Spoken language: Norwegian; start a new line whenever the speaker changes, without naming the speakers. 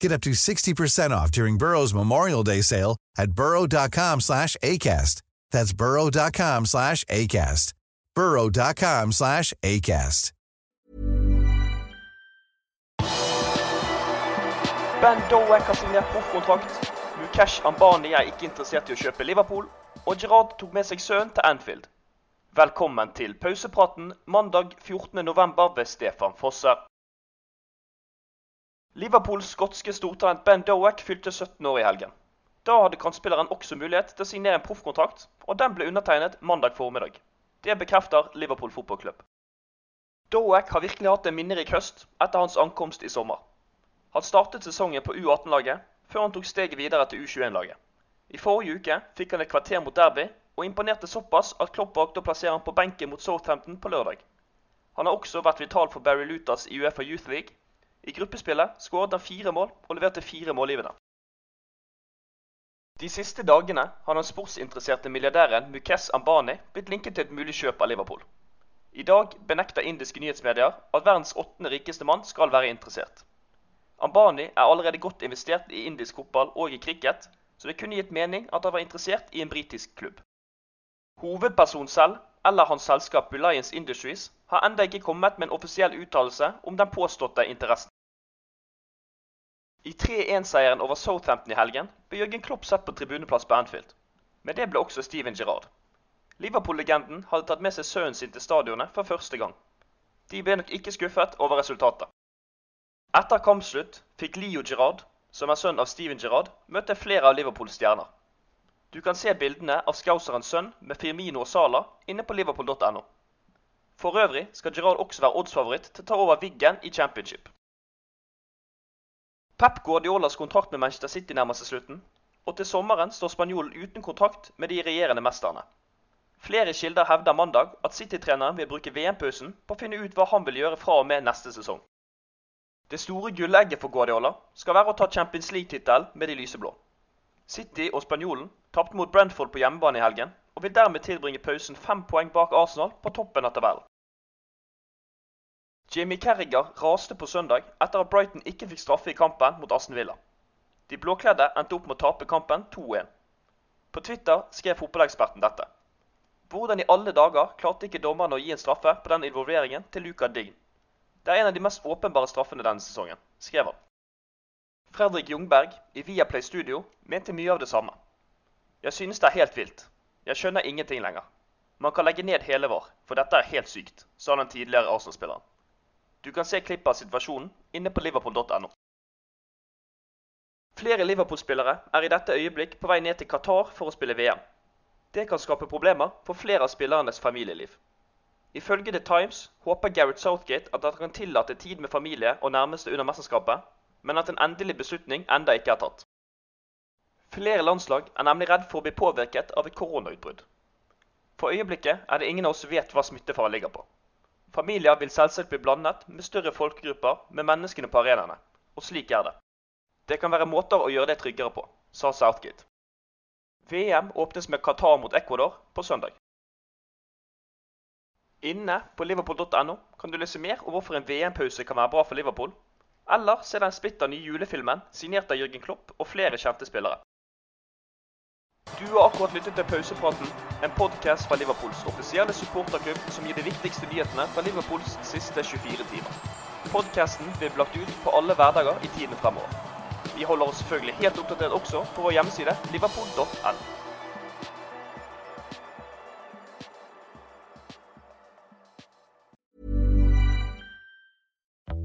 Get up to 60% off during Burrow's Memorial Day sale at burrow.com slash ACAST. That's burrow.com slash ACAST. burrow.com slash ACAST.
Ben Doak har signert proffkontrakt. Mukesh Ambani er ikke interessert i å kjøpe Liverpool. Og Gerard tok med seg sønnen til Anfield. Velkommen til pausepraten mandag 14.11. ved Stefan Fosse. Liverpools skotske stortalent Ben Doak fylte 17 år i helgen. Da hadde kantspilleren også mulighet til å signere en proffkontrakt, og den ble undertegnet mandag formiddag. Det bekrefter Liverpool fotballklubb. Doak har virkelig hatt en minnerik høst etter hans ankomst i sommer. Han startet sesongen på U18-laget, før han tok steget videre til U21-laget. I forrige uke fikk han et kvarter mot Derby, og imponerte såpass at Klopp valgte å plassere han på benken mot Southampton på lørdag. Han har også vært vital for Barry Lutas i Uefa Youth League. I gruppespillet skåret han fire mål og leverte fire målgivende. De siste dagene har den sportsinteresserte milliardæren Mukesh Ambani blitt linket til et mulig kjøp av Liverpool. I dag benekter indiske nyhetsmedier at verdens åttende rikeste mann skal være interessert. Ambani er allerede godt investert i indisk fotball og i cricket, så det kunne gitt mening at han var interessert i en britisk klubb. Hovedpersonen selv, eller hans selskap Reliance Industries, har ennå ikke kommet med en offisiell uttalelse om den påståtte interessen. I 3-1-seieren over Southampton i helgen ble Jørgen Klopp sett på tribuneplass på Anfield. Men det ble også Steven Gerrard. Liverpool-legenden hadde tatt med seg sønnen sin til stadionet for første gang. De ble nok ikke skuffet over resultatet. Etter kampslutt fikk Leo Gerrard, som er sønn av Steven Gerrard, møte flere av Liverpools stjerner. Du kan se bildene av skauserens sønn med Firmino og Sala inne på liverpool.no. For øvrig skal Gerard også være oddsfavoritt til å ta over Wiggen i championship. Pep Guardiolas kontrakt med Manchester City nærmer seg slutten, og til sommeren står spanjolen uten kontrakt med de regjerende mesterne. Flere kilder hevder mandag at City-treneren vil bruke VM-pausen på å finne ut hva han vil gjøre fra og med neste sesong. Det store gullegget for Guardiola skal være å ta Champions League-tittel med de lyseblå. City og spanjolen tapte mot Brentford på hjemmebane i helgen, og vil dermed tilbringe pausen fem poeng bak Arsenal på toppen av tabellen. Jamie Carriger raste på søndag etter at Brighton ikke fikk straffe i kampen mot Aston Villa. De blåkledde endte opp med å tape kampen 2-1. På Twitter skrev fotballeksperten dette. Hvordan i alle dager klarte ikke dommerne å gi en straffe på den involveringen til Luca Dign? Det er en av de mest åpenbare straffene denne sesongen, skrev han. Fredrik Jungberg i Viaplay Studio mente mye av det samme. Jeg synes det er helt vilt. Jeg skjønner ingenting lenger. Man kan legge ned hele vår, for dette er helt sykt, sa den tidligere Arsenal-spilleren. Du kan se klippet av situasjonen inne på liverpool.no. Flere Liverpool-spillere er i dette øyeblikk på vei ned til Qatar for å spille VM. Det kan skape problemer for flere av spillernes familieliv. Ifølge The Times håper Gareth Southgate at han kan tillate tid med familie og nærmeste under mesterskapet, men at en endelig beslutning enda ikke er tatt. Flere landslag er nemlig redd for å bli påvirket av et koronautbrudd. For øyeblikket er det ingen av oss som vet hva smittefaren ligger på. Familier vil selvsagt bli blandet med større folkegrupper med menneskene på arenaene, og slik er det. Det kan være måter å gjøre det tryggere på, sa Southgate. VM åpnes med Qatar mot Ecuador på søndag. Inne på liverpool.no kan du lese mer om hvorfor en VM-pause kan være bra for Liverpool, eller se den splitter nye julefilmen signert av Jørgen Klopp og flere kjente spillere. Du har akkurat lyttet til Pausepraten, en podkast fra Liverpools offisielle supporterklubb som gir de viktigste nyhetene fra Liverpools siste 24 timer. Podkasten blir lagt ut på alle hverdager i tiden fremover. Vi holder oss selvfølgelig helt oppdatert også på vår hjemmeside liverpool.no.